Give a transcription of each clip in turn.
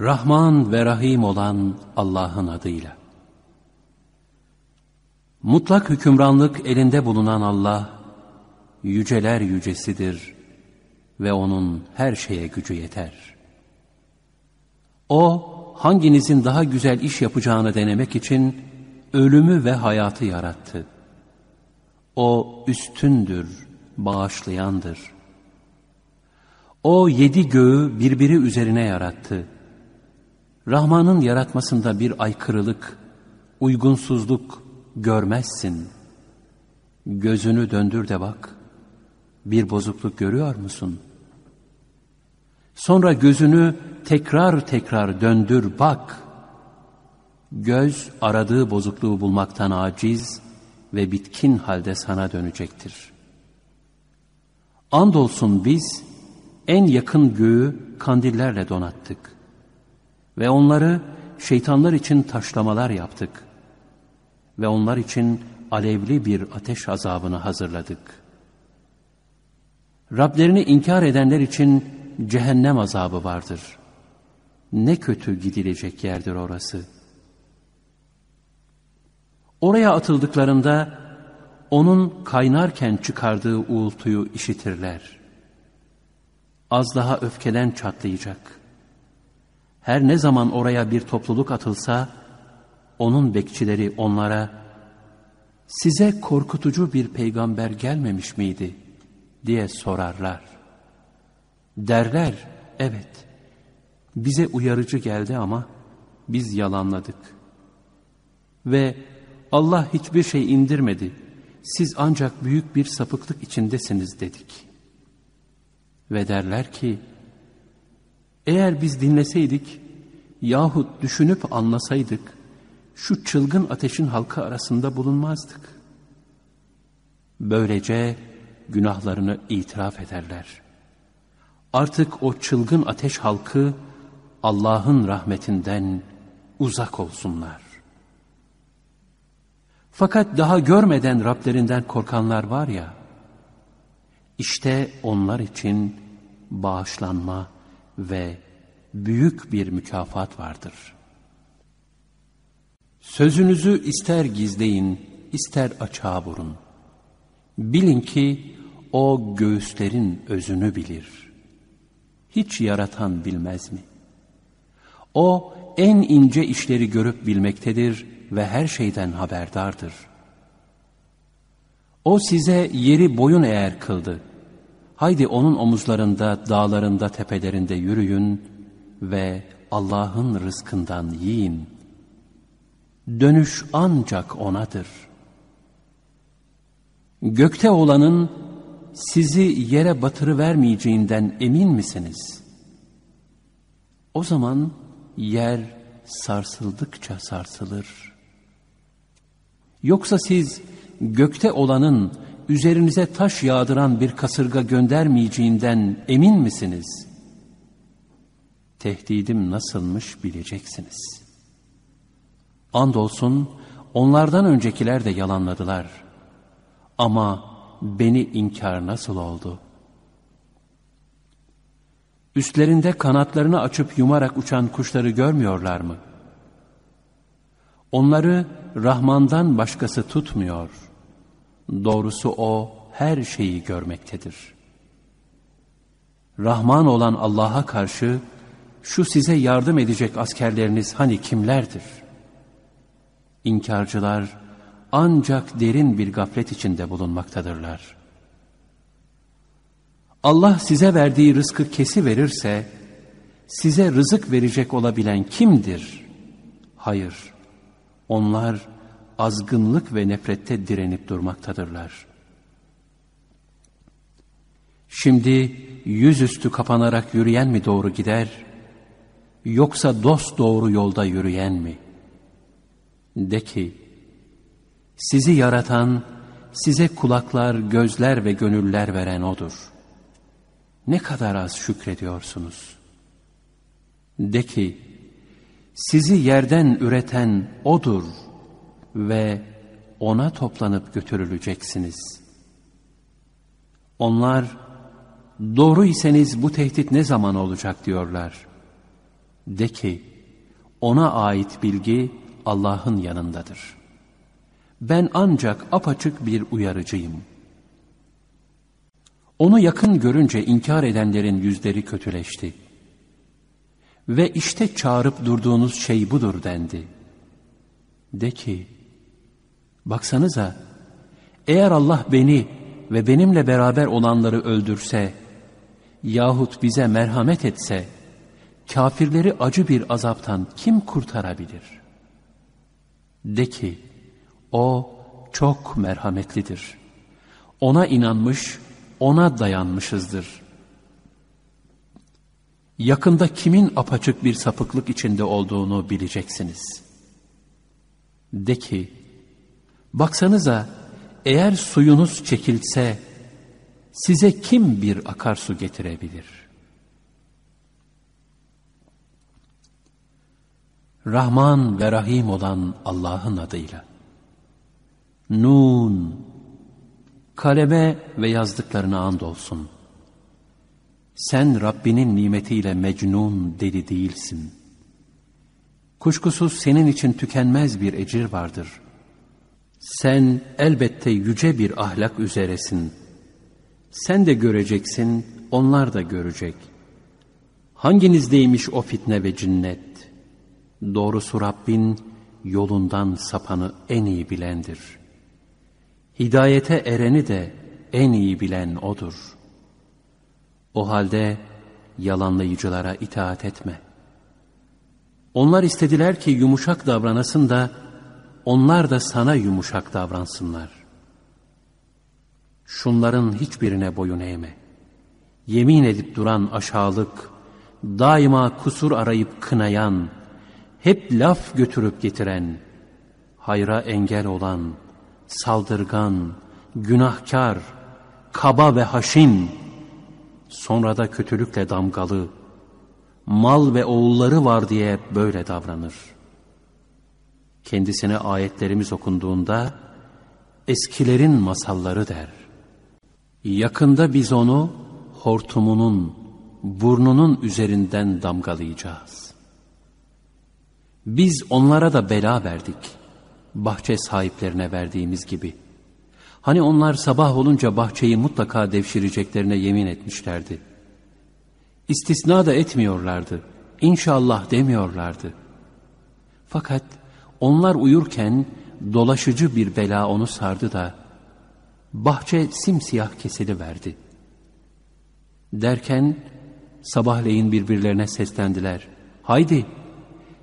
Rahman ve Rahim olan Allah'ın adıyla. Mutlak hükümranlık elinde bulunan Allah, yüceler yücesidir ve O'nun her şeye gücü yeter. O, hanginizin daha güzel iş yapacağını denemek için ölümü ve hayatı yarattı. O üstündür, bağışlayandır. O yedi göğü birbiri üzerine yarattı. Rahman'ın yaratmasında bir aykırılık, uygunsuzluk görmezsin. Gözünü döndür de bak, bir bozukluk görüyor musun? Sonra gözünü tekrar tekrar döndür bak. Göz aradığı bozukluğu bulmaktan aciz ve bitkin halde sana dönecektir. Andolsun biz en yakın göğü kandillerle donattık ve onları şeytanlar için taşlamalar yaptık. Ve onlar için alevli bir ateş azabını hazırladık. Rablerini inkar edenler için cehennem azabı vardır. Ne kötü gidilecek yerdir orası. Oraya atıldıklarında onun kaynarken çıkardığı uğultuyu işitirler. Az daha öfkeden çatlayacak.'' Her ne zaman oraya bir topluluk atılsa, onun bekçileri onlara, size korkutucu bir peygamber gelmemiş miydi? diye sorarlar. Derler, evet, bize uyarıcı geldi ama biz yalanladık. Ve Allah hiçbir şey indirmedi, siz ancak büyük bir sapıklık içindesiniz dedik. Ve derler ki, eğer biz dinleseydik yahut düşünüp anlasaydık şu çılgın ateşin halka arasında bulunmazdık. Böylece günahlarını itiraf ederler. Artık o çılgın ateş halkı Allah'ın rahmetinden uzak olsunlar. Fakat daha görmeden Rablerinden korkanlar var ya, işte onlar için bağışlanma, ve büyük bir mükafat vardır. Sözünüzü ister gizleyin, ister açığa vurun. Bilin ki o göğüslerin özünü bilir. Hiç yaratan bilmez mi? O en ince işleri görüp bilmektedir ve her şeyden haberdardır. O size yeri boyun eğer kıldı. Haydi onun omuzlarında, dağlarında, tepelerinde yürüyün ve Allah'ın rızkından yiyin. Dönüş ancak O'nadır. Gökte olanın sizi yere batırı vermeyeceğinden emin misiniz? O zaman yer sarsıldıkça sarsılır. Yoksa siz gökte olanın üzerinize taş yağdıran bir kasırga göndermeyeceğinden emin misiniz? Tehdidim nasılmış bileceksiniz. Andolsun onlardan öncekiler de yalanladılar. Ama beni inkar nasıl oldu? Üstlerinde kanatlarını açıp yumarak uçan kuşları görmüyorlar mı? Onları Rahman'dan başkası tutmuyor.'' Doğrusu O her şeyi görmektedir. Rahman olan Allah'a karşı şu size yardım edecek askerleriniz hani kimlerdir? İnkarcılar ancak derin bir gaflet içinde bulunmaktadırlar. Allah size verdiği rızkı kesi verirse, size rızık verecek olabilen kimdir? Hayır, onlar azgınlık ve nefrette direnip durmaktadırlar. Şimdi yüzüstü kapanarak yürüyen mi doğru gider, yoksa dost doğru yolda yürüyen mi? De ki, sizi yaratan, size kulaklar, gözler ve gönüller veren O'dur. Ne kadar az şükrediyorsunuz. De ki, sizi yerden üreten O'dur.'' Ve ona toplanıp götürüleceksiniz. Onlar doğru iseniz bu tehdit ne zaman olacak diyorlar. De ki, ona ait bilgi Allah'ın yanındadır. Ben ancak apaçık bir uyarıcıyım. Onu yakın görünce inkar edenlerin yüzleri kötüleşti. Ve işte çağırıp durduğunuz şey budur dendi. De ki, baksanıza, eğer Allah beni ve benimle beraber olanları öldürse, yahut bize merhamet etse, kafirleri acı bir azaptan kim kurtarabilir? De ki, o çok merhametlidir. Ona inanmış, ona dayanmışızdır. Yakında kimin apaçık bir sapıklık içinde olduğunu bileceksiniz. De ki, baksanıza eğer suyunuz çekilse, size kim bir akarsu getirebilir? Rahman ve Rahim olan Allah'ın adıyla. Nun, kaleme ve yazdıklarına andolsun. Sen Rabbinin nimetiyle mecnun deli değilsin. Kuşkusuz senin için tükenmez bir ecir vardır. Sen elbette yüce bir ahlak üzeresin. Sen de göreceksin, onlar da görecek. Hanginizdeymiş o fitne ve cinnet? Doğrusu Rabbin yolundan sapanı en iyi bilendir. Hidayete ereni de en iyi bilen O'dur. O halde yalanlayıcılara itaat etme. Onlar istediler ki yumuşak davranasın da onlar da sana yumuşak davransınlar. Şunların hiçbirine boyun eğme. Yemin edip duran aşağılık, daima kusur arayıp kınayan, hep laf götürüp getiren, hayra engel olan, saldırgan, günahkar, kaba ve haşin, sonra da kötülükle damgalı, mal ve oğulları var diye böyle davranır. Kendisine ayetlerimiz okunduğunda, eskilerin masalları der. Yakında biz onu hortumunun, burnunun üzerinden damgalayacağız. Biz onlara da bela verdik, bahçe sahiplerine verdiğimiz gibi. Hani onlar sabah olunca bahçeyi mutlaka devşireceklerine yemin etmişlerdi. İstisna da etmiyorlardı, İnşallah demiyorlardı. Fakat onlar uyurken dolaşıcı bir bela onu sardı da, bahçe simsiyah kesili verdi. Derken sabahleyin birbirlerine seslendiler. Haydi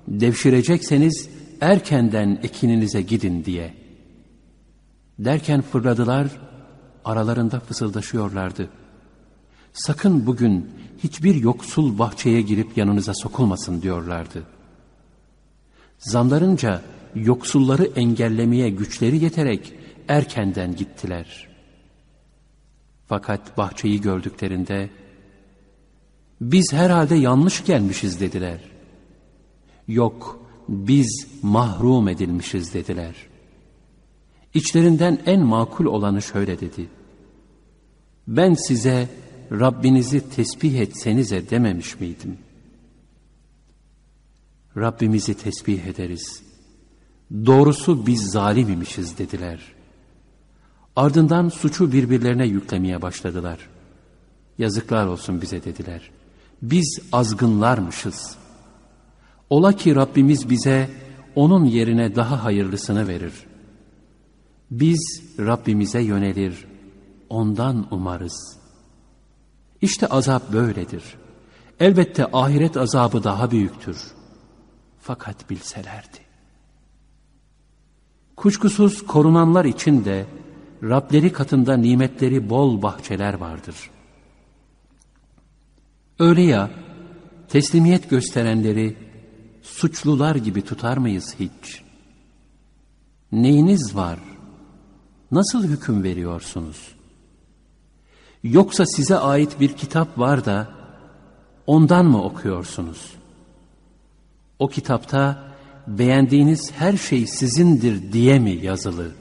devşirecekseniz erkenden ekininize gidin diye. Derken fırladılar, aralarında fısıldaşıyorlardı. Sakın bugün hiçbir yoksul bahçeye girip yanınıza sokulmasın diyorlardı. Zamlarınca yoksulları engellemeye güçleri yeterek erkenden gittiler. Fakat bahçeyi gördüklerinde, biz herhalde yanlış gelmişiz dediler. Yok, biz mahrum edilmişiz dediler. İçlerinden en makul olanı şöyle dedi. Ben size Rabbinizi tesbih etsenize dememiş miydim? Rabbimizi tesbih ederiz. Doğrusu biz zalim imişiz dediler. Ardından suçu birbirlerine yüklemeye başladılar. Yazıklar olsun bize dediler. Biz azgınlarmışız. Ola ki Rabbimiz bize onun yerine daha hayırlısını verir. Biz Rabbimize yönelir, ondan umarız. İşte azap böyledir. Elbette ahiret azabı daha büyüktür. Fakat bilselerdi. Kuşkusuz korunanlar için de Rableri katında nimetleri bol bahçeler vardır. Öyle ya, teslimiyet gösterenleri suçlular gibi tutar mıyız hiç? Neyiniz var? Nasıl hüküm veriyorsunuz? Yoksa size ait bir kitap var da ondan mı okuyorsunuz? O kitapta beğendiğiniz her şey sizindir diye mi yazılı?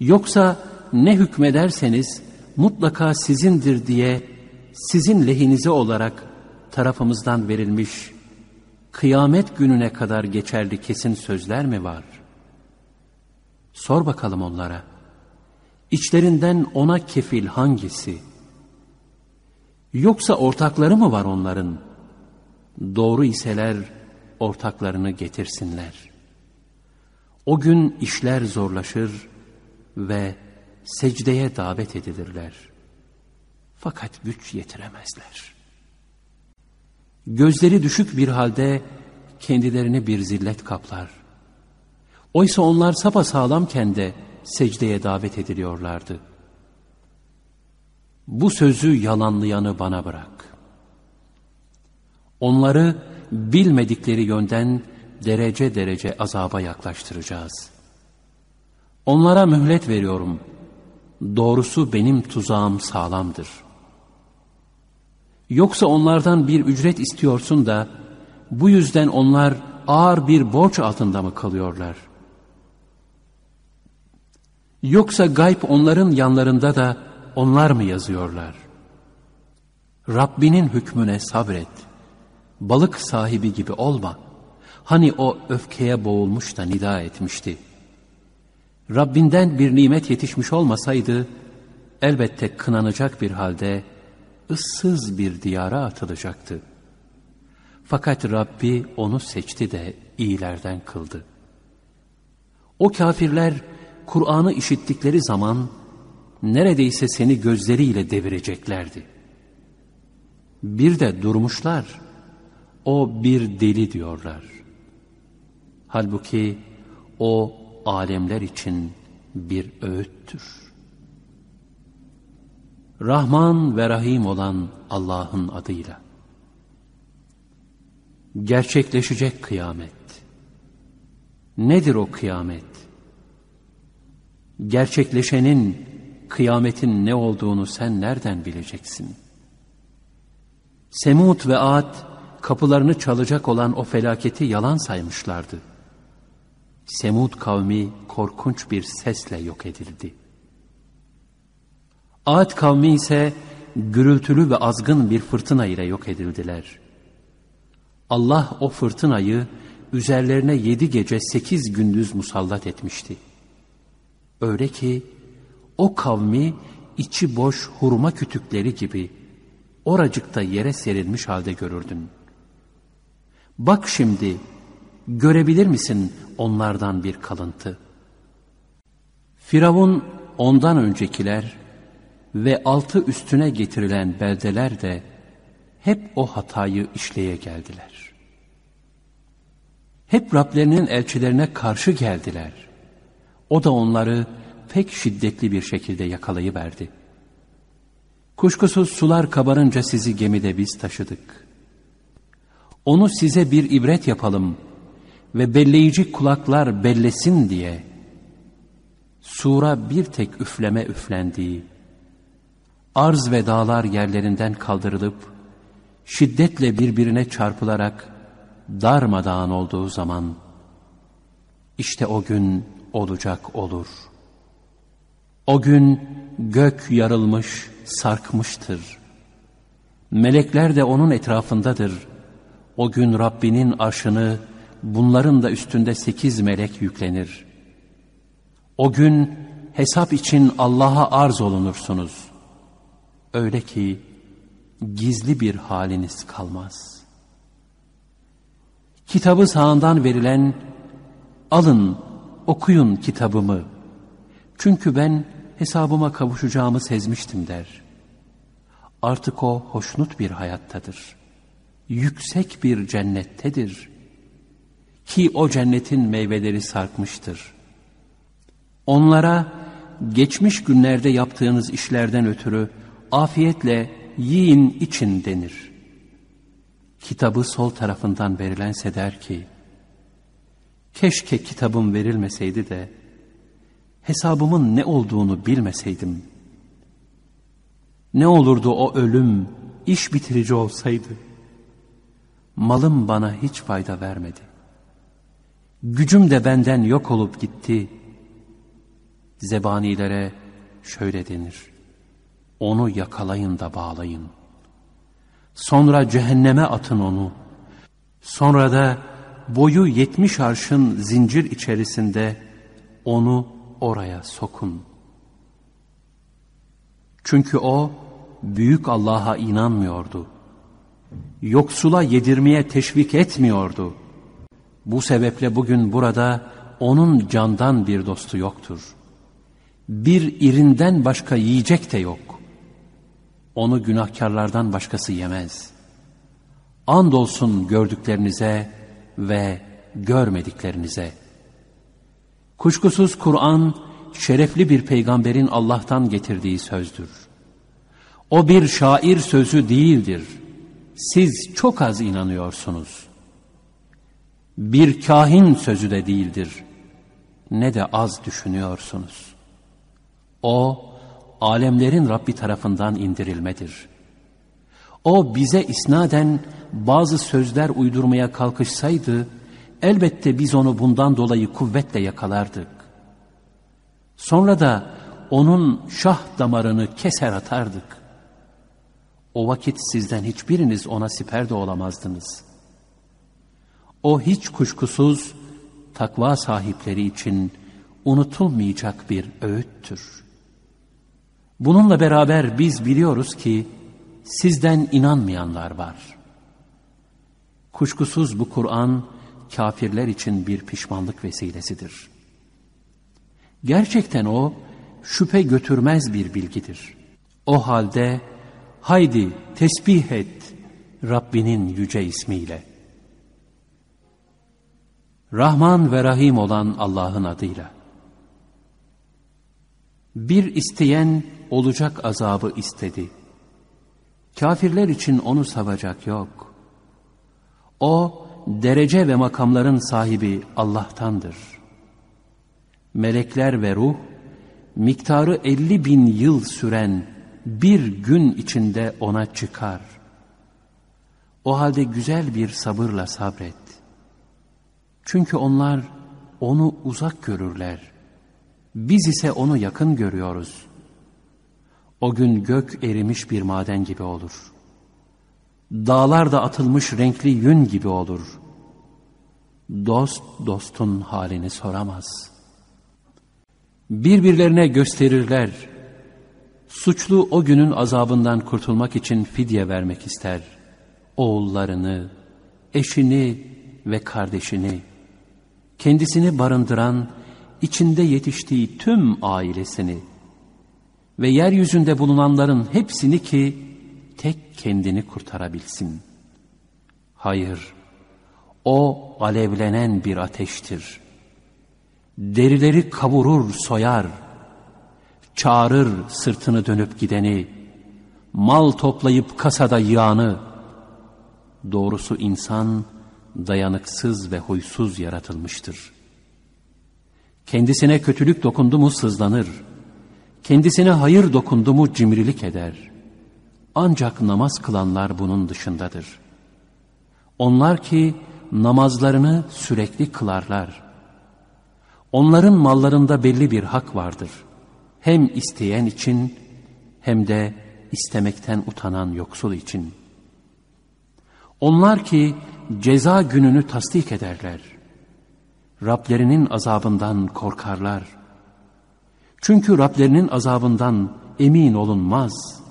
Yoksa ne hükmederseniz mutlaka sizindir diye sizin lehinize olarak tarafımızdan verilmiş kıyamet gününe kadar geçerli kesin sözler mi var? Sor bakalım onlara. İçlerinden ona kefil hangisi? Yoksa ortakları mı var onların? Doğru iseler ortaklarını getirsinler. O gün işler zorlaşır ve secdeye davet edilirler. Fakat güç yetiremezler. Gözleri düşük bir halde kendilerini bir zillet kaplar. Oysa onlar sapasağlamken de secdeye davet ediliyorlardı. Bu sözü yalanlayanı bana bırak. Onları bilmedikleri yönden derece derece azaba yaklaştıracağız. Onlara mühlet veriyorum. Doğrusu benim tuzağım sağlamdır. Yoksa onlardan bir ücret istiyorsun da bu yüzden onlar ağır bir borç altında mı kalıyorlar? Yoksa gayb onların yanlarında da onlar mı yazıyorlar? Rabbinin hükmüne sabret. Balık sahibi gibi olma. Hani o öfkeye boğulmuş da nida etmişti. Rabbinden bir nimet yetişmiş olmasaydı, elbette kınanacak bir halde ıssız bir diyara atılacaktı. Fakat Rabbi onu seçti de iyilerden kıldı. O kafirler Kur'an'ı işittikleri zaman neredeyse seni gözleriyle devireceklerdi. Bir de durmuşlar, o bir deli diyorlar. Halbuki o alemler için bir öğüttür. Rahman ve Rahim olan Allah'ın adıyla. Gerçekleşecek kıyamet. Nedir o kıyamet? Gerçekleşenin, kıyametin ne olduğunu sen nereden bileceksin? Semud ve Ad, kapılarını çalacak olan o felaketi yalan saymışlardı. Semud kavmi korkunç bir sesle yok edildi. Ad kavmi ise gürültülü ve azgın bir fırtına ile yok edildiler. Allah o fırtınayı üzerlerine yedi gece sekiz gündüz musallat etmişti. Öyle ki o kavmi içi boş hurma kütükleri gibi oracıkta yere serilmiş halde görürdün. Bak şimdi görebilir misin onlardan bir kalıntı? Firavun ondan öncekiler ve altı üstüne getirilen beldeler de hep o hatayı işleye geldiler. Hep Rablerinin elçilerine karşı geldiler. O da onları pek şiddetli bir şekilde yakalayıverdi. Kuşkusuz sular kabarınca sizi gemide biz taşıdık. Onu size bir ibret yapalım ve belleyici kulaklar bellesin diye sura bir tek üfleme üflendiği, arz ve dağlar yerlerinden kaldırılıp şiddetle birbirine çarpılarak darmadağın olduğu zaman işte o gün olacak olur. O gün gök yarılmış, sarkmıştır. Melekler de onun etrafındadır. O gün Rabbinin arşını bunların da üstünde sekiz melek yüklenir. O gün hesap için Allah'a arz olunursunuz. Öyle ki gizli bir haliniz kalmaz. Kitabı sağından verilen, alın okuyun kitabımı. Çünkü ben hesabıma kavuşacağımı sezmiştim der. Artık o hoşnut bir hayattadır. Yüksek bir cennettedir. Ki o cennetin meyveleri sarkmıştır. Onlara geçmiş günlerde yaptığınız işlerden ötürü afiyetle yiyin için denir. Kitabı sol tarafından verilense der ki, keşke kitabım verilmeseydi de, hesabımın ne olduğunu bilmeseydim. Ne olurdu o ölüm, iş bitirici olsaydı. Malım bana hiç fayda vermedi. Gücüm de benden yok olup gitti. Zebanilere şöyle denir. Onu yakalayın da bağlayın. Sonra cehenneme atın onu. Sonra da boyu yetmiş arşın zincir içerisinde onu oraya sokun. Çünkü o büyük Allah'a inanmıyordu. Yoksula yedirmeye teşvik etmiyordu. Bu sebeple bugün burada onun candan bir dostu yoktur. Bir irinden başka yiyecek de yok. Onu günahkarlardan başkası yemez. Andolsun gördüklerinize ve görmediklerinize. Kuşkusuz Kur'an şerefli bir peygamberin Allah'tan getirdiği sözdür. O bir şair sözü değildir. Siz çok az inanıyorsunuz. Bir kahin sözü de değildir. Ne de az düşünüyorsunuz. O, alemlerin Rabbi tarafından indirilmedir. O bize isnaden bazı sözler uydurmaya kalkışsaydı, elbette biz onu bundan dolayı kuvvetle yakalardık. Sonra da onun şah damarını keser atardık. O vakit sizden hiçbiriniz ona siper de olamazdınız. O hiç kuşkusuz takva sahipleri için unutulmayacak bir öğüttür. Bununla beraber biz biliyoruz ki sizden inanmayanlar var. Kuşkusuz bu Kur'an kafirler için bir pişmanlık vesilesidir. Gerçekten o şüphe götürmez bir bilgidir. O halde haydi tesbih et Rabbinin yüce ismiyle. Rahman ve Rahim olan Allah'ın adıyla. Bir isteyen olacak azabı istedi. Kafirler için onu savacak yok. O derece ve makamların sahibi Allah'tandır. Melekler ve ruh miktarı elli bin yıl süren bir gün içinde ona çıkar. O halde güzel bir sabırla sabret. Çünkü onlar onu uzak görürler. Biz ise onu yakın görüyoruz. O gün gök erimiş bir maden gibi olur. Dağlar da atılmış renkli yün gibi olur. Dost dostun halini soramaz. Birbirlerine gösterirler. Suçlu o günün azabından kurtulmak için fidye vermek ister. Oğullarını, eşini ve kardeşini, kendisini barındıran, içinde yetiştiği tüm ailesini ve yeryüzünde bulunanların hepsini ki tek kendini kurtarabilsin. Hayır, o alevlenen bir ateştir. Derileri kavurur, soyar, çağırır sırtını dönüp gideni, mal toplayıp kasada yığanı. Doğrusu insan dayanıksız ve huysuz yaratılmıştır. Kendisine kötülük dokundu mu sızlanır, kendisine hayır dokundu mu cimrilik eder.'' Ancak namaz kılanlar bunun dışındadır. Onlar ki namazlarını sürekli kılarlar. Onların mallarında belli bir hak vardır. Hem isteyen için hem de istemekten utanan yoksul için. Onlar ki ceza gününü tasdik ederler. Rablerinin azabından korkarlar. Çünkü Rablerinin azabından emin olunmaz.''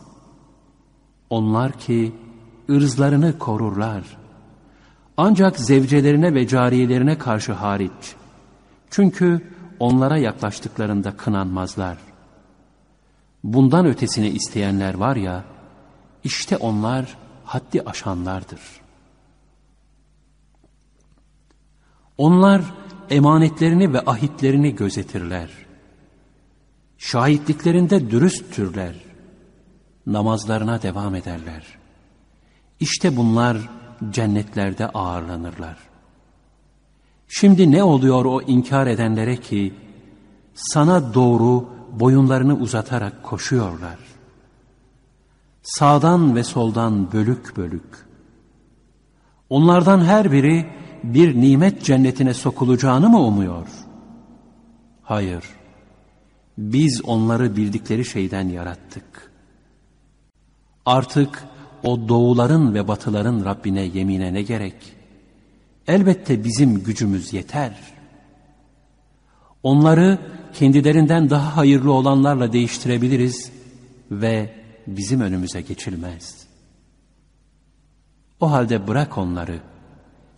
Onlar ki ırzlarını korurlar. Ancak zevcelerine ve cariyelerine karşı hariç. Çünkü onlara yaklaştıklarında kınanmazlar. Bundan ötesini isteyenler var ya, işte onlar haddi aşanlardır. Onlar emanetlerini ve ahitlerini gözetirler. Şahitliklerinde dürüsttürler namazlarına devam ederler. İşte bunlar cennetlerde ağırlanırlar. Şimdi ne oluyor o inkar edenlere ki sana doğru boyunlarını uzatarak koşuyorlar. Sağdan ve soldan bölük bölük. Onlardan her biri bir nimet cennetine sokulacağını mı umuyor? Hayır. Biz onları bildikleri şeyden yarattık. Artık o doğuların ve batıların Rabbine yemine ne gerek? Elbette bizim gücümüz yeter. Onları kendilerinden daha hayırlı olanlarla değiştirebiliriz ve bizim önümüze geçilmez. O halde bırak onları,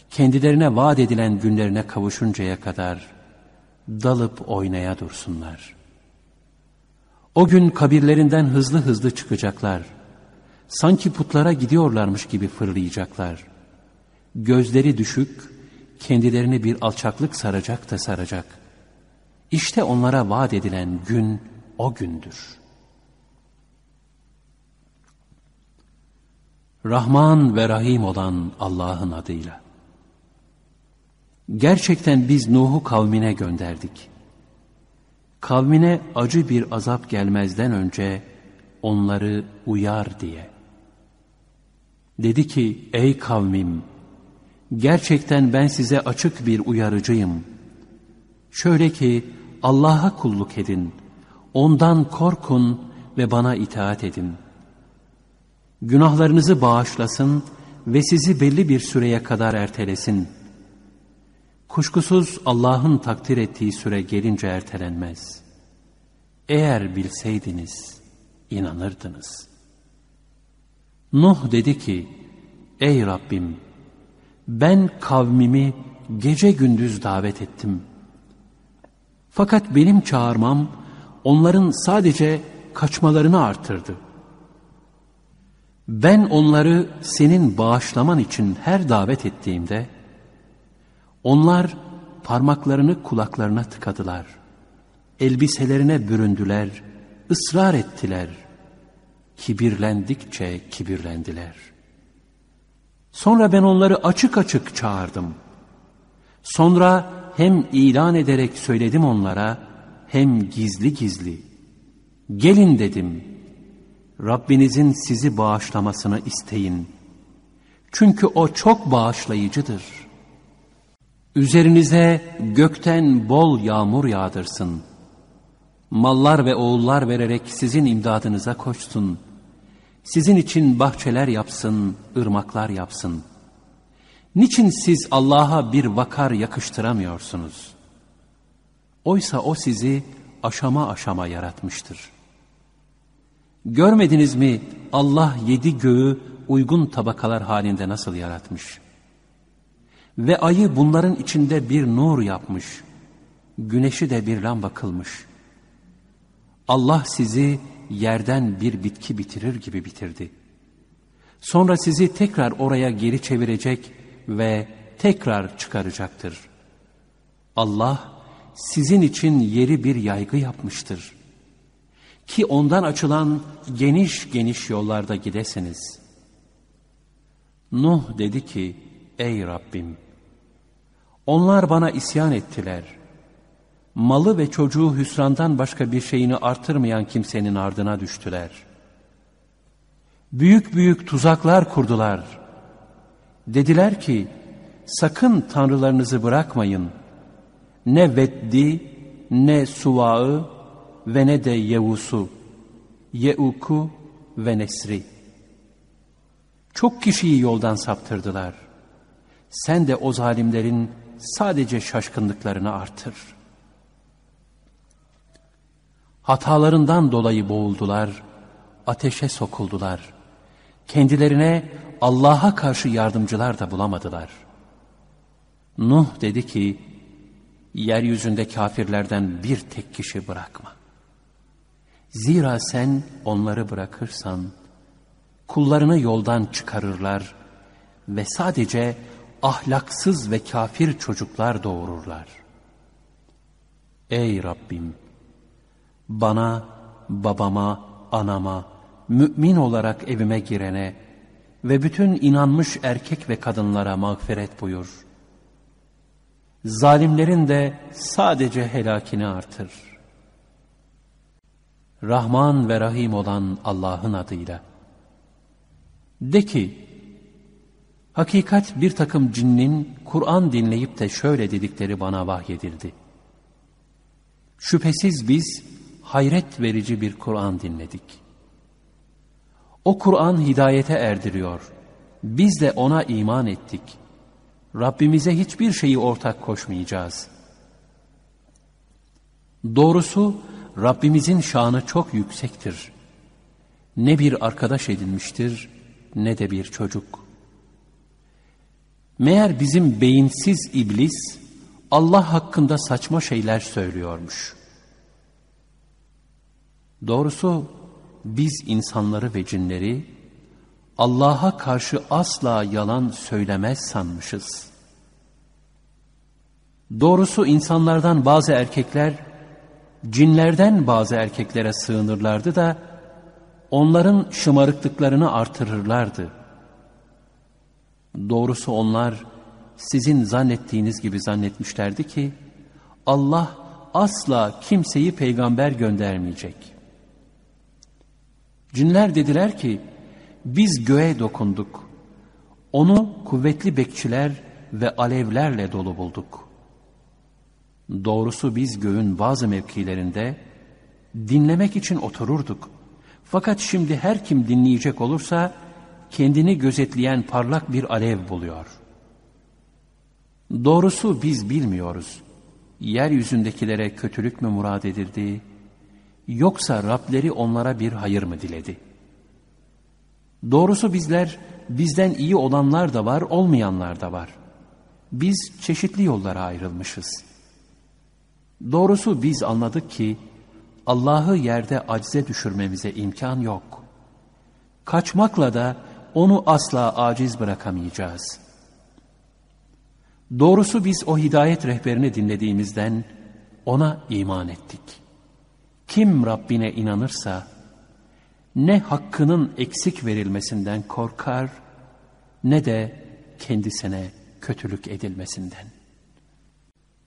kendilerine vaat edilen günlerine kavuşuncaya kadar dalıp oynaya dursunlar. O gün kabirlerinden hızlı hızlı çıkacaklar. Sanki putlara gidiyorlarmış gibi fırlayacaklar. Gözleri düşük, kendilerini bir alçaklık saracak da saracak. İşte onlara vaat edilen gün o gündür. Rahman ve Rahim olan Allah'ın adıyla. Gerçekten biz Nuh'u kavmine gönderdik. Kavmine acı bir azap gelmezden önce onları uyar diye. Dedi ki ey kavmim gerçekten ben size açık bir uyarıcıyım. Şöyle ki Allah'a kulluk edin, ondan korkun ve bana itaat edin. Günahlarınızı bağışlasın ve sizi belli bir süreye kadar ertelesin.'' Kuşkusuz Allah'ın takdir ettiği süre gelince ertelenmez. Eğer bilseydiniz inanırdınız. Nuh dedi ki, Ey Rabbim, ben kavmimi gece gündüz davet ettim. Fakat benim çağırmam onların sadece kaçmalarını artırdı. Ben onları senin bağışlaman için her davet ettiğimde, onlar parmaklarını kulaklarına tıkadılar. Elbiselerine büründüler, ısrar ettiler. Kibirlendikçe kibirlendiler. Sonra ben onları açık açık çağırdım. Sonra hem ilan ederek söyledim onlara, hem gizli gizli. Gelin dedim, Rabbinizin sizi bağışlamasını isteyin. Çünkü o çok bağışlayıcıdır.'' Üzerinize gökten bol yağmur yağdırsın. Mallar ve oğullar vererek sizin imdadınıza koşsun. Sizin için bahçeler yapsın, ırmaklar yapsın. Niçin siz Allah'a bir vakar yakıştıramıyorsunuz? Oysa O sizi aşama aşama yaratmıştır. Görmediniz mi Allah yedi göğü uygun tabakalar halinde nasıl yaratmış? Ve ayı bunların içinde bir nur yapmış. Güneşi de bir lamba kılmış. Allah sizi yerden bir bitki bitirir gibi bitirdi. Sonra sizi tekrar oraya geri çevirecek ve tekrar çıkaracaktır. Allah sizin için yeri bir yaygı yapmıştır. Ki ondan açılan geniş geniş yollarda gidesiniz. Nuh dedi ki, ey Rabbim, onlar bana isyan ettiler. Malı ve çocuğu hüsrandan başka bir şeyini artırmayan kimsenin ardına düştüler. Büyük büyük tuzaklar kurdular. Dediler ki, sakın tanrılarınızı bırakmayın. Ne Veddi, ne Suvağı ve ne de Yevus'u, Yeuk'u ve Nesri. Çok kişiyi yoldan saptırdılar. Sen de o zalimlerin sadece şaşkınlıklarını artır. Hatalarından dolayı boğuldular, ateşe sokuldular. Kendilerine Allah'a karşı yardımcılar da bulamadılar. Nuh dedi ki, yeryüzünde kafirlerden bir tek kişi bırakma. Zira sen onları bırakırsan, kullarını yoldan çıkarırlar ve sadece ahlaksız ve kafir çocuklar doğururlar. Ey Rabbim! Bana, babama, anama, mümin olarak evime girene ve bütün inanmış erkek ve kadınlara mağfiret buyur. Zalimlerin de sadece helakini artır. Rahman ve Rahim olan Allah'ın adıyla. De ki, Hakikat bir takım cinnin Kur'an dinleyip de şöyle dedikleri bana vahyedildi. Şüphesiz biz hayret verici bir Kur'an dinledik. O Kur'an hidayete erdiriyor. Biz de ona iman ettik. Rabbimize hiçbir şeyi ortak koşmayacağız. Doğrusu Rabbimizin şanı çok yüksektir. Ne bir arkadaş edinmiştir ne de bir çocuk. Meğer bizim beyinsiz iblis Allah hakkında saçma şeyler söylüyormuş. Doğrusu biz insanları ve cinleri Allah'a karşı asla yalan söylemez sanmışız. Doğrusu insanlardan bazı erkekler cinlerden bazı erkeklere sığınırlardı da onların şımarıklıklarını artırırlardı. Doğrusu onlar sizin zannettiğiniz gibi zannetmişlerdi ki Allah asla kimseyi peygamber göndermeyecek. Cinler dediler ki biz göğe dokunduk. Onu kuvvetli bekçiler ve alevlerle dolu bulduk. Doğrusu biz göğün bazı mevkilerinde dinlemek için otururduk. Fakat şimdi her kim dinleyecek olursa kendini gözetleyen parlak bir alev buluyor. Doğrusu biz bilmiyoruz. Yeryüzündekilere kötülük mü murad edildi, yoksa Rableri onlara bir hayır mı diledi? Doğrusu bizler, bizden iyi olanlar da var, olmayanlar da var. Biz çeşitli yollara ayrılmışız. Doğrusu biz anladık ki, Allah'ı yerde acize düşürmemize imkan yok. Kaçmakla da onu asla aciz bırakamayacağız. Doğrusu biz o hidayet rehberini dinlediğimizden ona iman ettik. Kim Rabbine inanırsa ne hakkının eksik verilmesinden korkar ne de kendisine kötülük edilmesinden.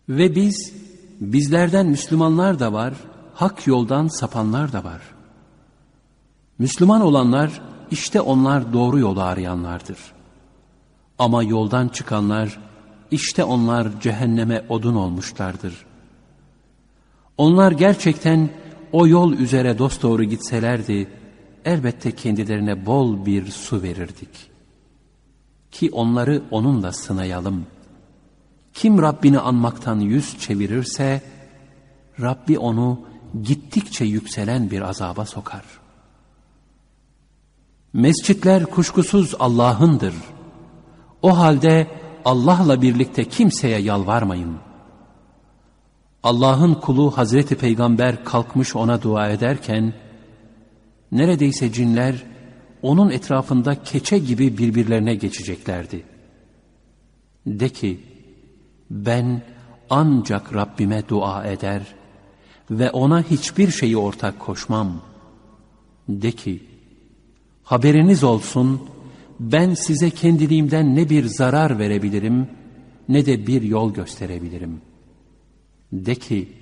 Ve biz bizlerden Müslümanlar da var, hak yoldan sapanlar da var. Müslüman olanlar işte onlar doğru yolu arayanlardır. Ama yoldan çıkanlar işte onlar cehenneme odun olmuşlardır. Onlar gerçekten o yol üzere dosdoğru gitselerdi elbette kendilerine bol bir su verirdik. Ki onları onunla sınayalım. Kim Rabbini anmaktan yüz çevirirse Rabbi onu gittikçe yükselen bir azaba sokar. Mescitler kuşkusuz Allah'ındır. O halde Allah'la birlikte kimseye yalvarmayın. Allah'ın kulu Hazreti Peygamber kalkmış ona dua ederken, neredeyse cinler onun etrafında keçe gibi birbirlerine geçeceklerdi. De ki, ben ancak Rabbime dua eder ve ona hiçbir şeyi ortak koşmam. De ki, haberiniz olsun, ben size kendiliğimden ne bir zarar verebilirim, ne de bir yol gösterebilirim. De ki,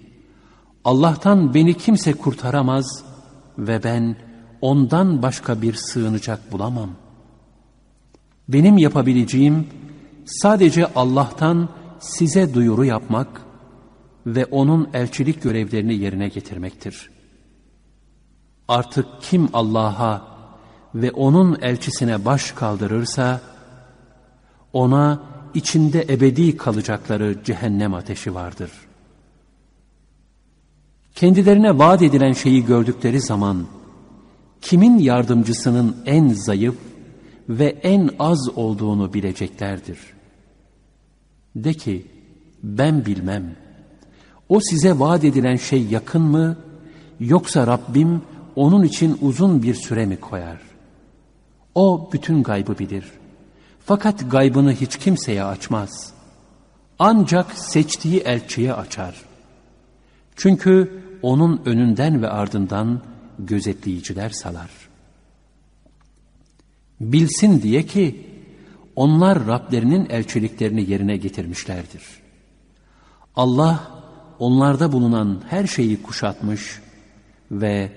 Allah'tan beni kimse kurtaramaz ve ben ondan başka bir sığınacak bulamam. Benim yapabileceğim sadece Allah'tan size duyuru yapmak ve onun elçilik görevlerini yerine getirmektir. Artık kim Allah'a ve onun elçisine baş kaldırırsa, ona içinde ebedi kalacakları cehennem ateşi vardır. Kendilerine vaat edilen şeyi gördükleri zaman, kimin yardımcısının en zayıf ve en az olduğunu bileceklerdir. De ki, ben bilmem. O size vaat edilen şey yakın mı, yoksa Rabbim onun için uzun bir süre mi koyar? O bütün gaybı bilir. Fakat gaybını hiç kimseye açmaz. Ancak seçtiği elçiye açar. Çünkü onun önünden ve ardından gözetleyiciler salar. Bilsin diye ki onlar Rablerinin elçiliklerini yerine getirmişlerdir. Allah onlarda bulunan her şeyi kuşatmış ve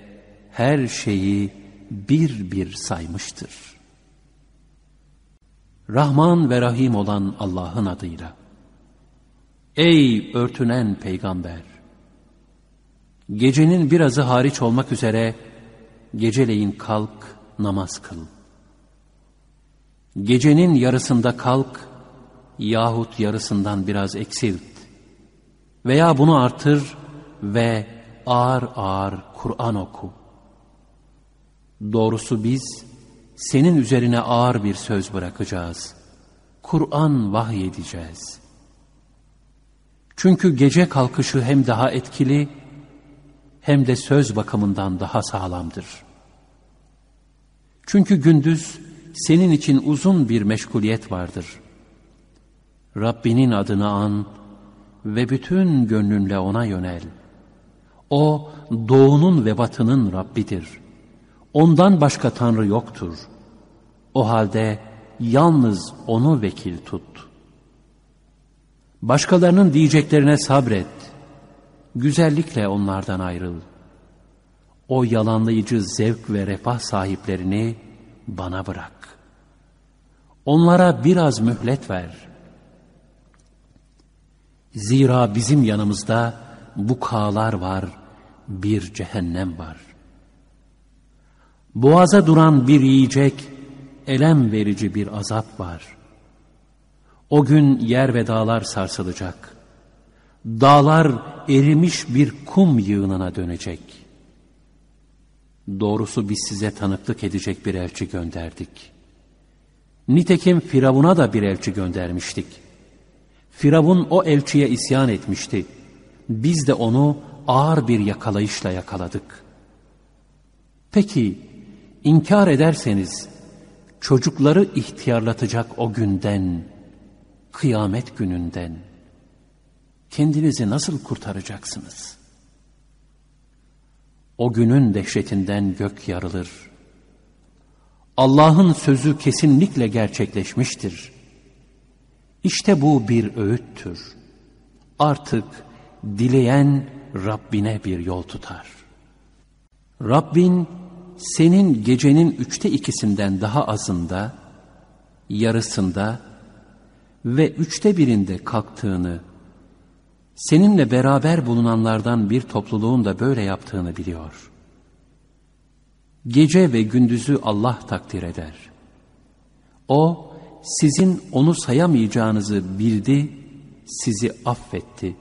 her şeyi bir bir saymıştır. Rahman ve Rahim olan Allah'ın adıyla. Ey örtünen peygamber! Gecenin birazı hariç olmak üzere geceleyin kalk namaz kıl. Gecenin yarısında kalk, yahut yarısından biraz eksilt veya bunu artır ve ağır ağır Kur'an oku. Doğrusu biz senin üzerine ağır bir söz bırakacağız. Kur'an vahyedeceğiz. Çünkü gece kalkışı hem daha etkili hem de söz bakımından daha sağlamdır. Çünkü gündüz senin için uzun bir meşguliyet vardır. Rabbinin adını an ve bütün gönlünle ona yönel. O doğunun ve batının Rabbidir. Ondan başka Tanrı yoktur. O halde yalnız onu vekil tut. Başkalarının diyeceklerine sabret. Güzellikle onlardan ayrıl. O yalanlayıcı zevk ve refah sahiplerini bana bırak. Onlara biraz mühlet ver. Zira bizim yanımızda bu kağlar var, bir cehennem var. Boğaza duran bir yiyecek, elem verici bir azap var. O gün yer ve dağlar sarsılacak. Dağlar erimiş bir kum yığınına dönecek. Doğrusu biz size tanıklık edecek bir elçi gönderdik. Nitekim Firavun'a da bir elçi göndermiştik. Firavun o elçiye isyan etmişti. Biz de onu ağır bir yakalayışla yakaladık. Peki inkar ederseniz çocukları ihtiyarlatacak o günden, kıyamet gününden kendinizi nasıl kurtaracaksınız? O günün dehşetinden gök yarılır. Allah'ın sözü kesinlikle gerçekleşmiştir. İşte bu bir öğüttür. Artık dileyen Rabbine bir yol tutar. Rabbin senin gecenin üçte ikisinden daha azında, yarısında ve üçte birinde kalktığını, seninle beraber bulunanlardan bir topluluğun da böyle yaptığını biliyor. Gece ve gündüzü Allah takdir eder. O, sizin onu sayamayacağınızı bildi, sizi affetti.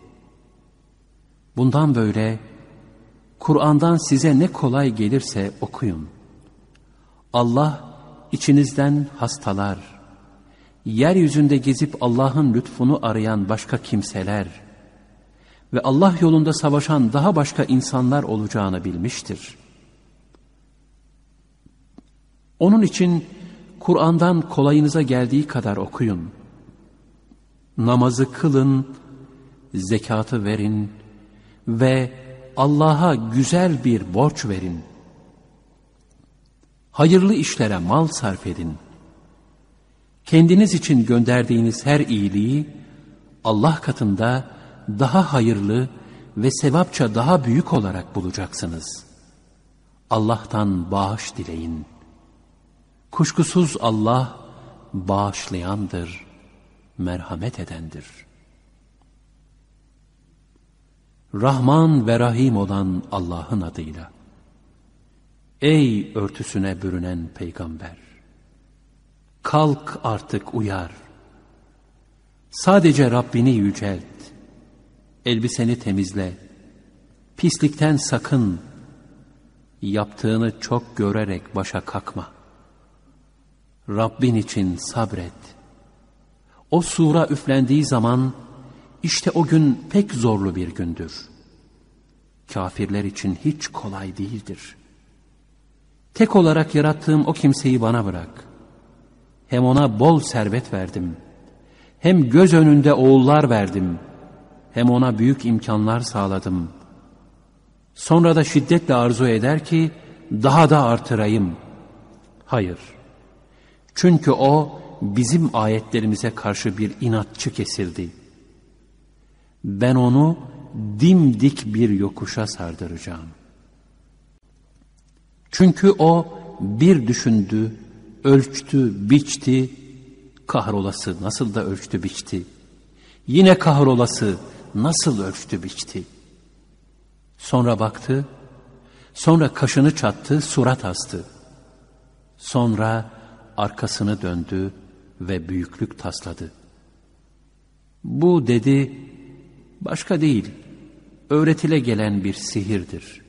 Bundan böyle, Kur'an'dan size ne kolay gelirse okuyun. Allah içinizden hastalar, yeryüzünde gezip Allah'ın lütfunu arayan başka kimseler ve Allah yolunda savaşan daha başka insanlar olacağını bilmiştir. Onun için Kur'an'dan kolayınıza geldiği kadar okuyun. Namazı kılın, zekatı verin ve Allah'a güzel bir borç verin. Hayırlı işlere mal sarf edin. Kendiniz için gönderdiğiniz her iyiliği Allah katında daha hayırlı ve sevapça daha büyük olarak bulacaksınız. Allah'tan bağış dileyin. Kuşkusuz Allah bağışlayandır, merhamet edendir.'' Rahman ve Rahim olan Allah'ın adıyla. Ey örtüsüne bürünen peygamber! Kalk artık uyar. Sadece Rabbini yücelt. Elbiseni temizle. Pislikten sakın. Yaptığını çok görerek başa kalkma. Rabbin için sabret. O sura üflendiği zaman, işte o gün pek zorlu bir gündür. Kafirler için hiç kolay değildir. Tek olarak yarattığım o kimseyi bana bırak. Hem ona bol servet verdim. Hem göz önünde oğullar verdim. Hem ona büyük imkanlar sağladım. Sonra da şiddetle arzu eder ki daha da artırayım. Hayır. Çünkü o bizim ayetlerimize karşı bir inatçı kesildi.'' ben onu dimdik bir yokuşa sardıracağım. Çünkü o bir düşündü, ölçtü, biçti, kahrolası nasıl da ölçtü, biçti. Yine kahrolası nasıl ölçtü, biçti. Sonra baktı, sonra kaşını çattı, surat astı. Sonra arkasını döndü ve büyüklük tasladı. Bu dedi, başka değil, öğretile gelen bir sihirdir.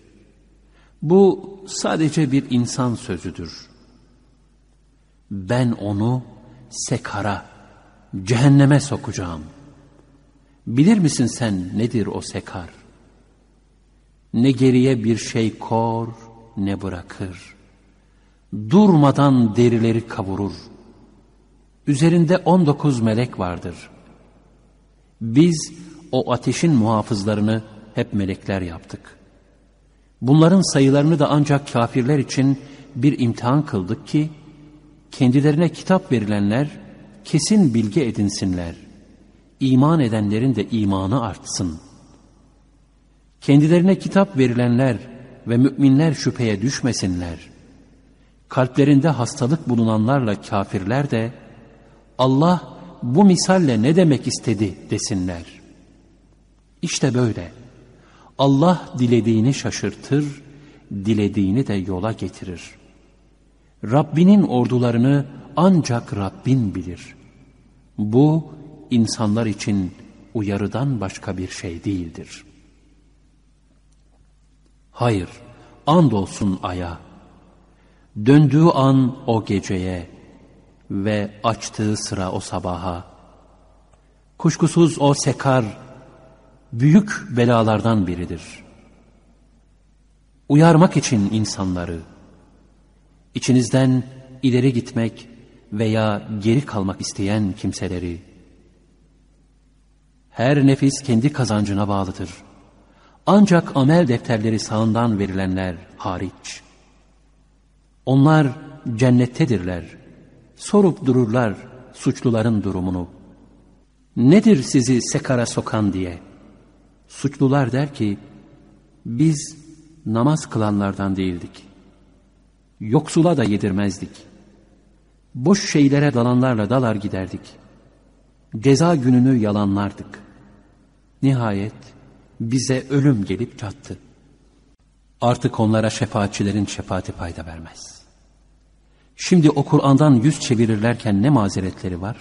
Bu sadece bir insan sözüdür. Ben onu sekara, cehenneme sokacağım. Bilir misin sen nedir o sekar? Ne geriye bir şey kor ne bırakır. Durmadan derileri kavurur. Üzerinde on dokuz melek vardır. Biz o ateşin muhafızlarını hep melekler yaptık. Bunların sayılarını da ancak kafirler için bir imtihan kıldık ki, kendilerine kitap verilenler kesin bilgi edinsinler. İman edenlerin de imanı artsın. Kendilerine kitap verilenler ve müminler şüpheye düşmesinler. Kalplerinde hastalık bulunanlarla kafirler de Allah bu misalle ne demek istedi desinler. İşte böyle. Allah dilediğini şaşırtır, dilediğini de yola getirir. Rabbinin ordularını ancak Rabbin bilir. Bu insanlar için uyarıdan başka bir şey değildir. Hayır, andolsun aya. Döndüğü an o geceye ve açtığı sıra o sabaha. Kuşkusuz o sekar büyük belalardan biridir. Uyarmak için insanları, içinizden ileri gitmek veya geri kalmak isteyen kimseleri, her nefis kendi kazancına bağlıdır. Ancak amel defterleri sağından verilenler hariç. Onlar cennettedirler. Sorup dururlar suçluların durumunu. Nedir sizi sekara sokan diye. Suçlular der ki, biz namaz kılanlardan değildik. Yoksula da yedirmezdik. Boş şeylere dalanlarla dalar giderdik. Ceza gününü yalanlardık. Nihayet bize ölüm gelip çattı. Artık onlara şefaatçilerin şefaati fayda vermez. Şimdi o Kur'an'dan yüz çevirirlerken ne mazeretleri var?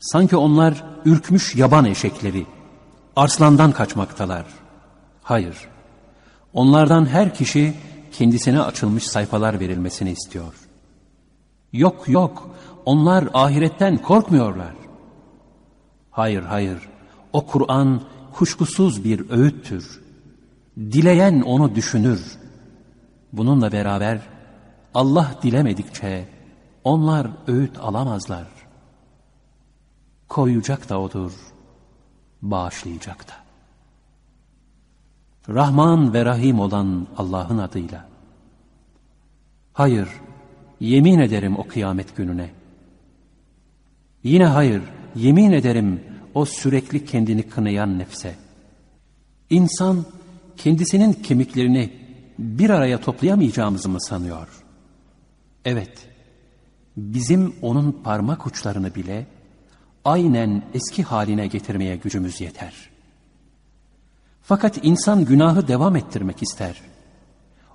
Sanki onlar ürkmüş yaban eşekleri, arslandan kaçmaktalar. Hayır, onlardan her kişi kendisine açılmış sayfalar verilmesini istiyor. Yok yok, onlar ahiretten korkmuyorlar. Hayır hayır, o Kur'an kuşkusuz bir öğüttür. Dileyen onu düşünür. Bununla beraber Allah dilemedikçe onlar öğüt alamazlar. Koyacak da odur, bağışlayacak da. Rahman ve Rahim olan Allah'ın adıyla. Hayır, yemin ederim o kıyamet gününe. Yine hayır, yemin ederim o sürekli kendini kınayan nefse. İnsan kendisinin kemiklerini bir araya toplayamayacağımızı mı sanıyor? Evet, bizim onun parmak uçlarını bile aynen eski haline getirmeye gücümüz yeter. Fakat insan günahı devam ettirmek ister.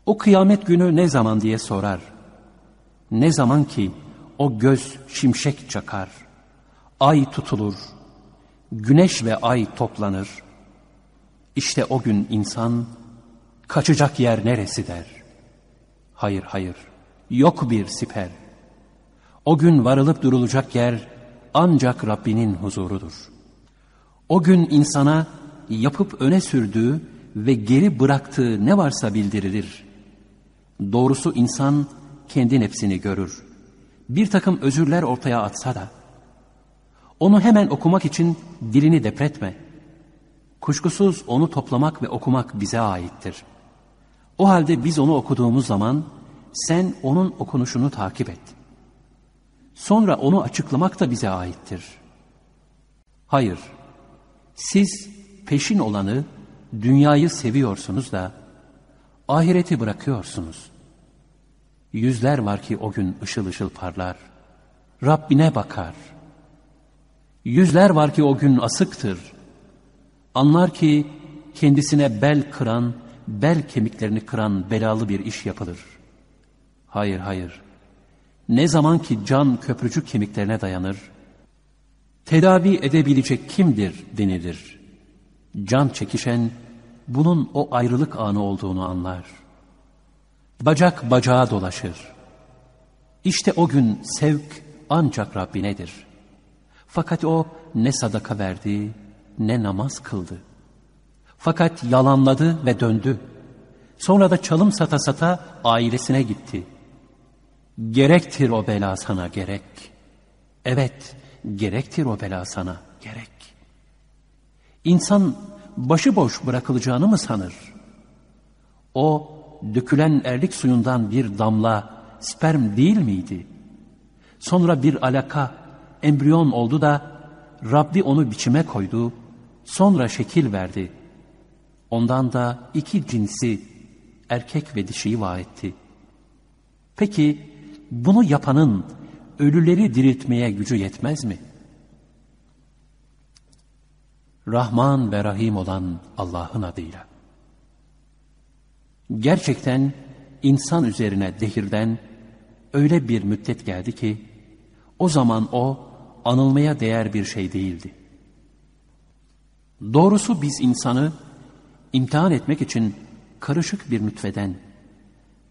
O kıyamet günü ne zaman diye sorar. Ne zaman ki o göz şimşek çakar, ay tutulur, güneş ve ay toplanır. İşte o gün insan kaçacak yer neresi der. Hayır hayır yok bir siper. O gün varılıp durulacak yer ancak Rabbinin huzurudur. O gün insana yapıp öne sürdüğü ve geri bıraktığı ne varsa bildirilir. Doğrusu insan kendi nefsini görür. Bir takım özürler ortaya atsa da, onu hemen okumak için dilini depretme. Kuşkusuz onu toplamak ve okumak bize aittir. O halde biz onu okuduğumuz zaman sen onun okunuşunu takip et. Sonra onu açıklamak da bize aittir. Hayır, siz peşin olanı, dünyayı seviyorsunuz da ahireti bırakıyorsunuz. Yüzler var ki o gün ışıl ışıl parlar. Rabbine bakar.'' Yüzler var ki o gün asıktır. Anlar ki kendisine bel kıran, bel kemiklerini kıran belalı bir iş yapılır. Hayır hayır. Ne zaman ki can köprücük kemiklerine dayanır, Tedavi edebilecek kimdir denilir. Can çekişen bunun o ayrılık anı olduğunu anlar. Bacak bacağa dolaşır. İşte o gün sevk ancak Rabbinedir. Fakat o ne sadaka verdi ne namaz kıldı. Fakat yalanladı ve döndü. Sonra da çalım sata sata ailesine gitti. Gerektir o bela sana gerek. Evet, gerektir o bela sana gerek. İnsan başıboş bırakılacağını mı sanır? O dökülen erlik suyundan bir damla sperm değil miydi? Sonra bir alaka, embriyon oldu da Rabbi onu biçime koydu, sonra şekil verdi. Ondan da iki cinsi, erkek ve dişiyi var etti. Peki bunu yapanın ölüleri diriltmeye gücü yetmez mi? Rahman ve Rahim olan Allah'ın adıyla. Gerçekten insan üzerine dehirden öyle bir müddet geldi ki o zaman o anılmaya değer bir şey değildi. Doğrusu biz insanı imtihan etmek için karışık bir nütfeden,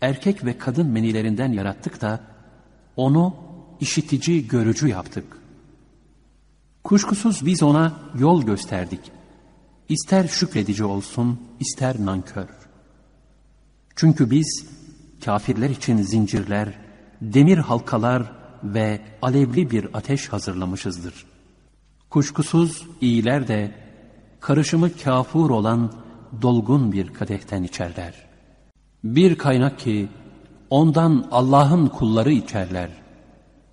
erkek ve kadın menilerinden yarattık da onu işitici, görücü yaptık. Kuşkusuz biz ona yol gösterdik. İster şükredici olsun, ister nankör. Çünkü biz kafirler için zincirler, demir halkalar ve alevli bir ateş hazırlamışızdır. Kuşkusuz iyiler de karışımı kafur olan dolgun bir kadehten içerler. Bir kaynak ki ondan Allah'ın kulları içerler.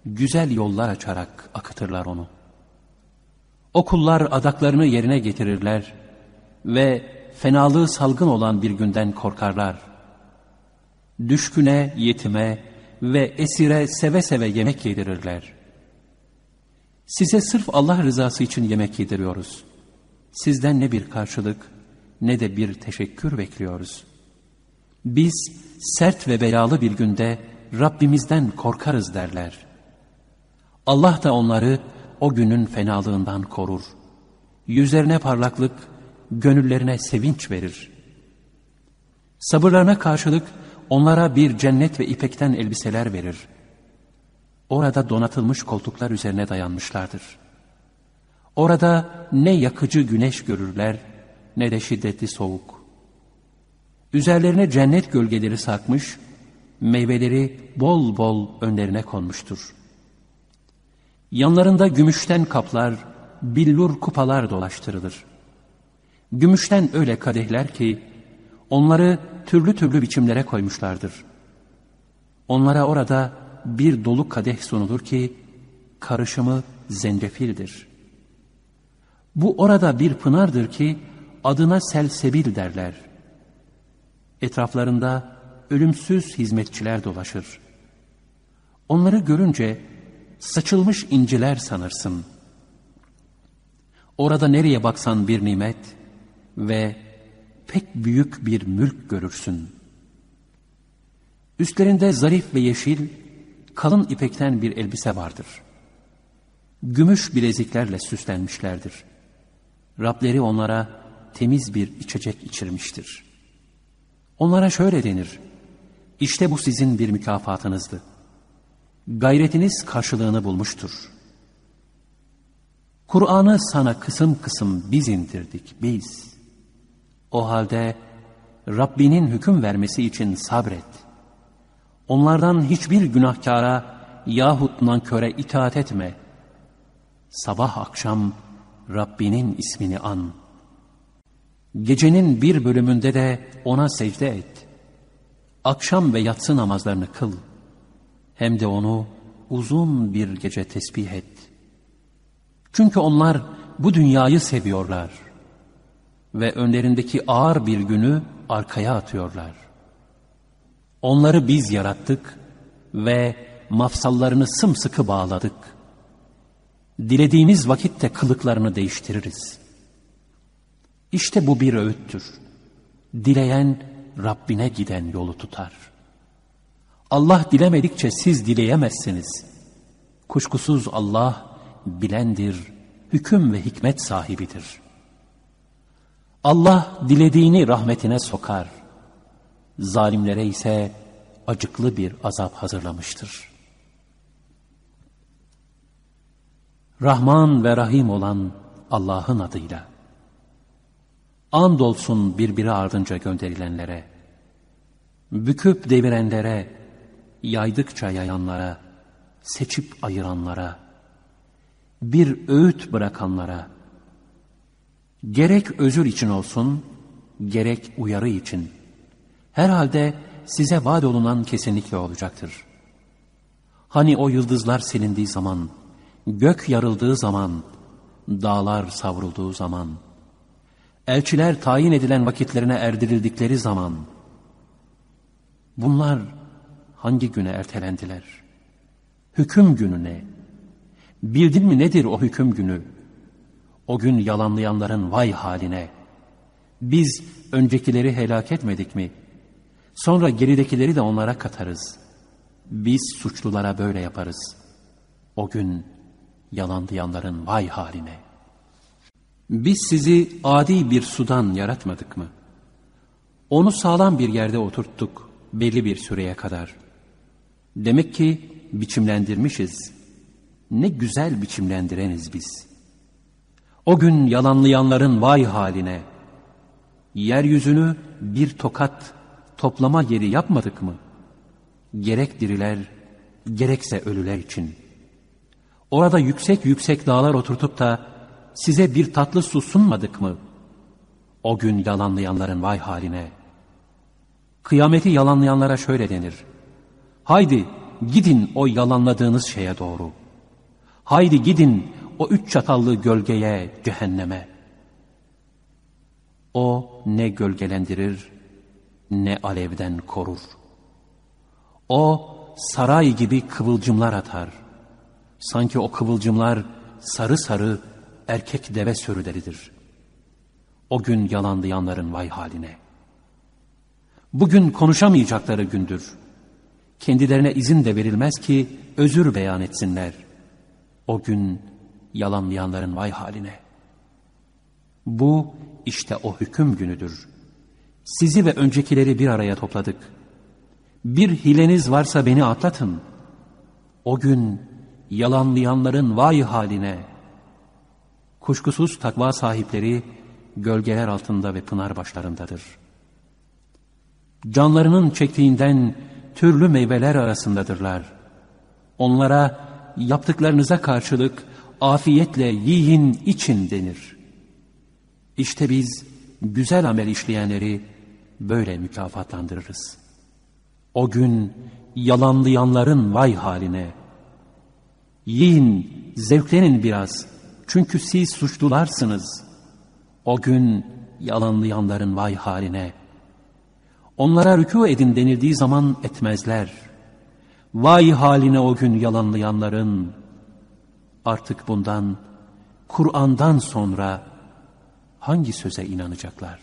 Güzel yollar açarak akıtırlar onu. O kullar adaklarını yerine getirirler ve fenalığı salgın olan bir günden korkarlar. Düşküne, yetime ve esire seve seve yemek yedirirler. Size sırf Allah rızası için yemek yediriyoruz. Sizden ne bir karşılık ne de bir teşekkür bekliyoruz. Biz sert ve belalı bir günde Rabbimizden korkarız derler. Allah da onları o günün fenalığından korur. Yüzlerine parlaklık, gönüllerine sevinç verir. Sabırlarına karşılık onlara bir cennet ve ipekten elbiseler verir. Orada donatılmış koltuklar üzerine dayanmışlardır. Orada ne yakıcı güneş görürler ne de şiddetli soğuk. Üzerlerine cennet gölgeleri sarkmış, meyveleri bol bol önlerine konmuştur. Yanlarında gümüşten kaplar, billur kupalar dolaştırılır. Gümüşten öyle kadehler ki, onları türlü türlü biçimlere koymuşlardır. Onlara orada bir dolu kadeh sunulur ki, karışımı zencefildir. Bu orada bir pınardır ki, adına selsebil derler. Etraflarında ölümsüz hizmetçiler dolaşır. Onları görünce saçılmış inciler sanırsın. Orada nereye baksan bir nimet ve pek büyük bir mülk görürsün. Üstlerinde zarif ve yeşil, kalın ipekten bir elbise vardır. Gümüş bileziklerle süslenmişlerdir. Rableri onlara temiz bir içecek içirmiştir. Onlara şöyle denir, İşte bu sizin bir mükafatınızdı. Gayretiniz karşılığını bulmuştur. Kur'an'ı sana kısım kısım biz indirdik, biz. O halde Rabbinin hüküm vermesi için sabret. Onlardan hiçbir günahkara yahut nanköre itaat etme. Sabah akşam Rabbinin ismini an.'' Gecenin bir bölümünde de ona secde et. Akşam ve yatsı namazlarını kıl. Hem de onu uzun bir gece tesbih et. Çünkü onlar bu dünyayı seviyorlar. Ve önlerindeki ağır bir günü arkaya atıyorlar. Onları biz yarattık ve mafsallarını sımsıkı bağladık. Dilediğimiz vakitte kılıklarını değiştiririz.'' İşte bu bir öğüttür. Dileyen Rabbine giden yolu tutar. Allah dilemedikçe siz dileyemezsiniz. Kuşkusuz Allah bilendir, hüküm ve hikmet sahibidir. Allah dilediğini rahmetine sokar. Zalimlere ise acıklı bir azap hazırlamıştır. Rahman ve Rahim olan Allah'ın adıyla. Andolsun birbiri ardınca gönderilenlere, büküp devirenlere, yaydıkça yayanlara, seçip ayıranlara, bir öğüt bırakanlara, gerek özür için olsun, gerek uyarı için, herhalde size vaat olunan kesinlikle olacaktır. Hani o yıldızlar silindiği zaman, gök yarıldığı zaman, dağlar savrulduğu zaman, elçiler tayin edilen vakitlerine erdirildikleri zaman, bunlar hangi güne ertelendiler? Hüküm günü ne? Bildin mi nedir o hüküm günü? O gün yalanlayanların vay haline. Biz öncekileri helak etmedik mi? Sonra geridekileri de onlara katarız. Biz suçlulara böyle yaparız. O gün yalanlayanların vay haline. Biz sizi adi bir sudan yaratmadık mı? Onu sağlam bir yerde oturttuk belli bir süreye kadar. Demek ki biçimlendirmişiz. Ne güzel biçimlendireniz biz. O gün yalanlayanların vay haline. Yeryüzünü bir tokat toplama yeri yapmadık mı? Gerek diriler, gerekse ölüler için. Orada yüksek yüksek dağlar oturtup da size bir tatlı su sunmadık mı? O gün yalanlayanların vay haline. Kıyameti yalanlayanlara şöyle denir. Haydi gidin o yalanladığınız şeye doğru. Haydi gidin o üç çatallı gölgeye, cehenneme. O ne gölgelendirir, ne alevden korur. O saray gibi kıvılcımlar atar. Sanki o kıvılcımlar sarı sarı erkek deve sürüleridir. O gün yalanlayanların vay haline. Bugün konuşamayacakları gündür. Kendilerine izin de verilmez ki özür beyan etsinler. O gün yalanlayanların vay haline. Bu işte o hüküm günüdür. Sizi ve öncekileri bir araya topladık. Bir hileniz varsa beni atlatın. O gün yalanlayanların vay haline. Kuşkusuz takva sahipleri gölgeler altında ve pınar başlarındadır. Canlarının çektiğinden türlü meyveler arasındadırlar. Onlara yaptıklarınıza karşılık afiyetle yiyin için denir. İşte biz güzel amel işleyenleri böyle mükafatlandırırız. O gün yalanlayanların vay haline. Yiyin, zevklenin biraz. Çünkü siz suçlularsınız. O gün yalanlayanların vay haline. Onlara rükû edin denildiği zaman etmezler. Vay haline o gün yalanlayanların. Artık bundan, Kur'an'dan sonra hangi söze inanacaklar?